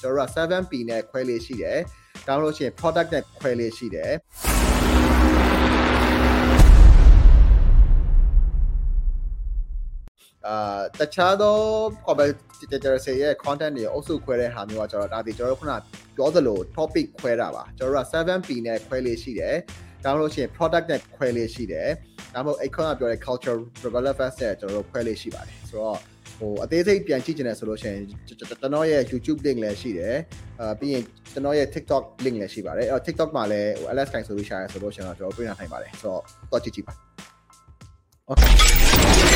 ကျွန်တော်တို့က 7P နဲ့ခွဲလေးရှိတယ်ဒါမှမဟုတ်လို့ရှိရင် product နဲ့ခွဲလေးရှိတယ်အာတခြားသော competitor တွေရဲ့ content တွေအုပ်စုခွဲတဲ့ဟာမျိုးကကျွန်တော်ဒါဒီကျွန်တော်တို့ခုနပြောသလို topic ခွဲတာပါကျွန်တော်တို့က 7P နဲ့ခွဲလေးရှိတယ်ဒါမှမဟုတ်လို့ရှိရင် product နဲ့ခွဲလေးရှိတယ်ဒါမှမဟုတ်အဲ့ခုနပြောတဲ့ culture relevance နဲ့ကျွန်တော်တို့ခွဲလေးရှိပါတယ်ဆိုတော့ ဟိုအသေးစိတ်ပြန်ကြည့်ချင်တယ်ဆိုလို့ရှိရင်ကျွန်တော်ရဲ့ YouTube link လည်းရှိတယ်အာပြီးရင်ကျွန်တော်ရဲ့ TikTok link လည်းရှိပါတယ်အဲ့တော့ TikTok မှာလည်းဟို LS Kind Solution ဆိုလို့ရှိရင်တော့ကျွန်တော်တွေ့နိုင်ပါတယ်ဆိုတော့တော့ကြည့်ကြည့်ပါ Okay